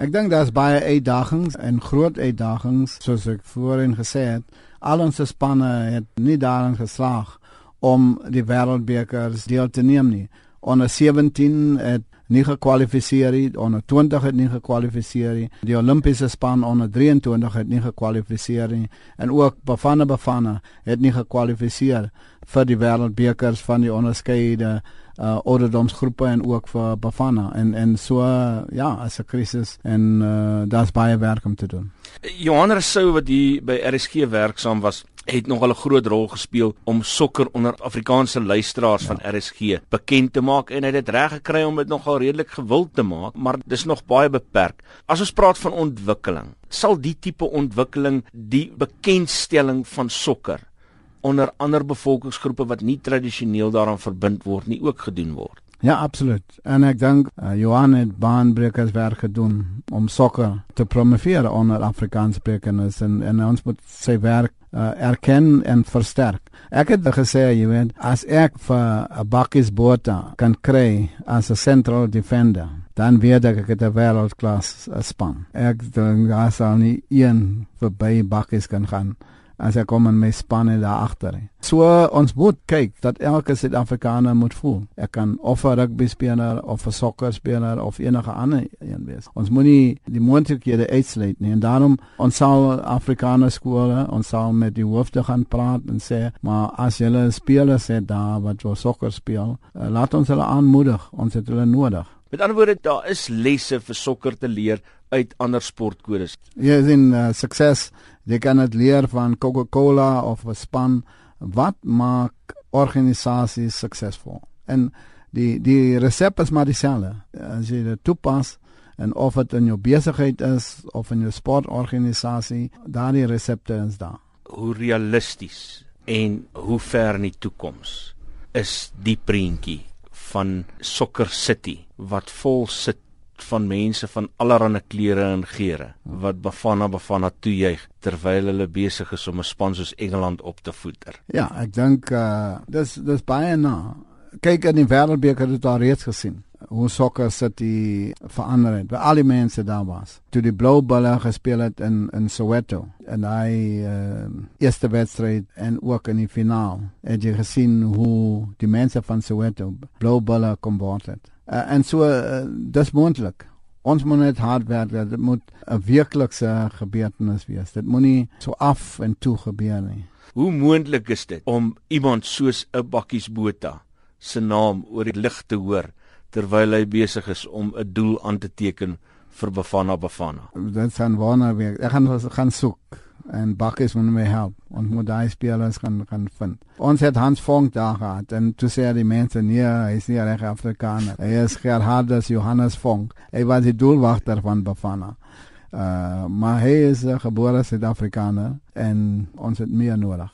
Ek dink daar's baie uitdagings en groot uitdagings soos ek voorheen gesê het. Al ons spanne het nie daarin geslaag om die wêreldbekers deel te neem nie. Onder 17 het nie gekwalifiseer nie, onder 20 het nie gekwalifiseer nie. Die Olimpiese span onder 23 het nie gekwalifiseer nie en ook Bafana Bafana het nie gekwalifiseer vir die wêreldbekers van die onderskeide uh ouderdomsgroepe en ook vir Bafana en en so ja, as 'n krisis en uh daar's baie werk om te doen. Johan Rousseau wat hier by RSG werksaam was, het nog 'n groot rol gespeel om sokker onder Afrikaanse luisteraars ja. van RSG bekend te maak en hy het dit reg gekry om dit nogal redelik gewild te maak, maar dis nog baie beperk. As ons praat van ontwikkeling, sal die tipe ontwikkeling die bekendstelling van sokker onder ander bevolkingsgroepe wat nie tradisioneel daaraan verbind word nie ook gedoen word. Ja, absoluut. En ek dink uh, Johan het baanbrekers werk gedoen om sokker te promoveer onder Afrikaanssprekers en en ons moet sy werk uh, erken en versterk. Ek het gesê, jy weet, as ek vir 'n bakkies bota kan kry as 'n central defender, dan weet ek ek het 'n wêreldklas span. Ek dink daar sal nie een verby bakkies kan gaan as ek kom in my spanne daar agter. So ons moet kyk dat elke Suid-Afrikaner moet voel. Ek kan of 'n rugby speler of 'n sokker speler of enige ander een wees. Ons moet nie die moontlikhede uitsluit nie en daarom ons sal Afrikaner skole, ons sal met die hoofde gaan praat en sê, maar as julle spelers het daar wat wil sokker speel, uh, laat ons hulle aanmoedig. Ons het hulle nodig. Met ander woorde, daar is lesse vir sokker te leer uit ander sportkodes. Ja, sien uh, sukses Jy kan dit leer van Coca-Cola of 'n span wat maak organisasies suksesvol. En die die resep is maar dieselfde. As jy dit toepas en of dit in jou besigheid is of in jou sportorganisasie, daardie resepte is daar. Hoe realisties en hoe ver in die toekoms is die prentjie van Soccer City wat vol sit van mense van allerlei kleure en geure wat Bafana Bafana toejuig terwyl hulle besig is om 'n span soos Engeland op te voeder. Ja, ek dink uh dis dis baie na. Kyk in die wêreldbeker het daar reeds gesien hoe sokker City verander het. By al die mense daar was. Toe die Blue Bulls gespeel het in in Soweto en hy uh eerste wedstryd en ook in die finaal. Het jy gesien hoe die mense van Soweto Blue Bulls kom word het? Uh, en so uh, dis moontlik. Ons moet net hard werk. Dit moet 'n werklikse gebeurtenis wees. Dit moenie so af en toe gebeur nie. Hoe moontlik is dit om iemand soos 'n bakkiesbota se naam oor die lig te hoor terwyl hy besig is om 'n doel aan te teken vir Bafana Bafana? Dit gaan wonderwerk. Ek gaan gaan soek en Bakkies moet my help en moet daai spelers gaan gaan vind. Ons het Hans Vonk daar gehad en toe sê die mense nee, hy is nie reg Afrikaner. Hy is Gerhardus Johannes Vonk. Hy was die doelwagter van Bafana. Uh maar hy is 'n gebore Suid-Afrikaner en ons het meer nodig.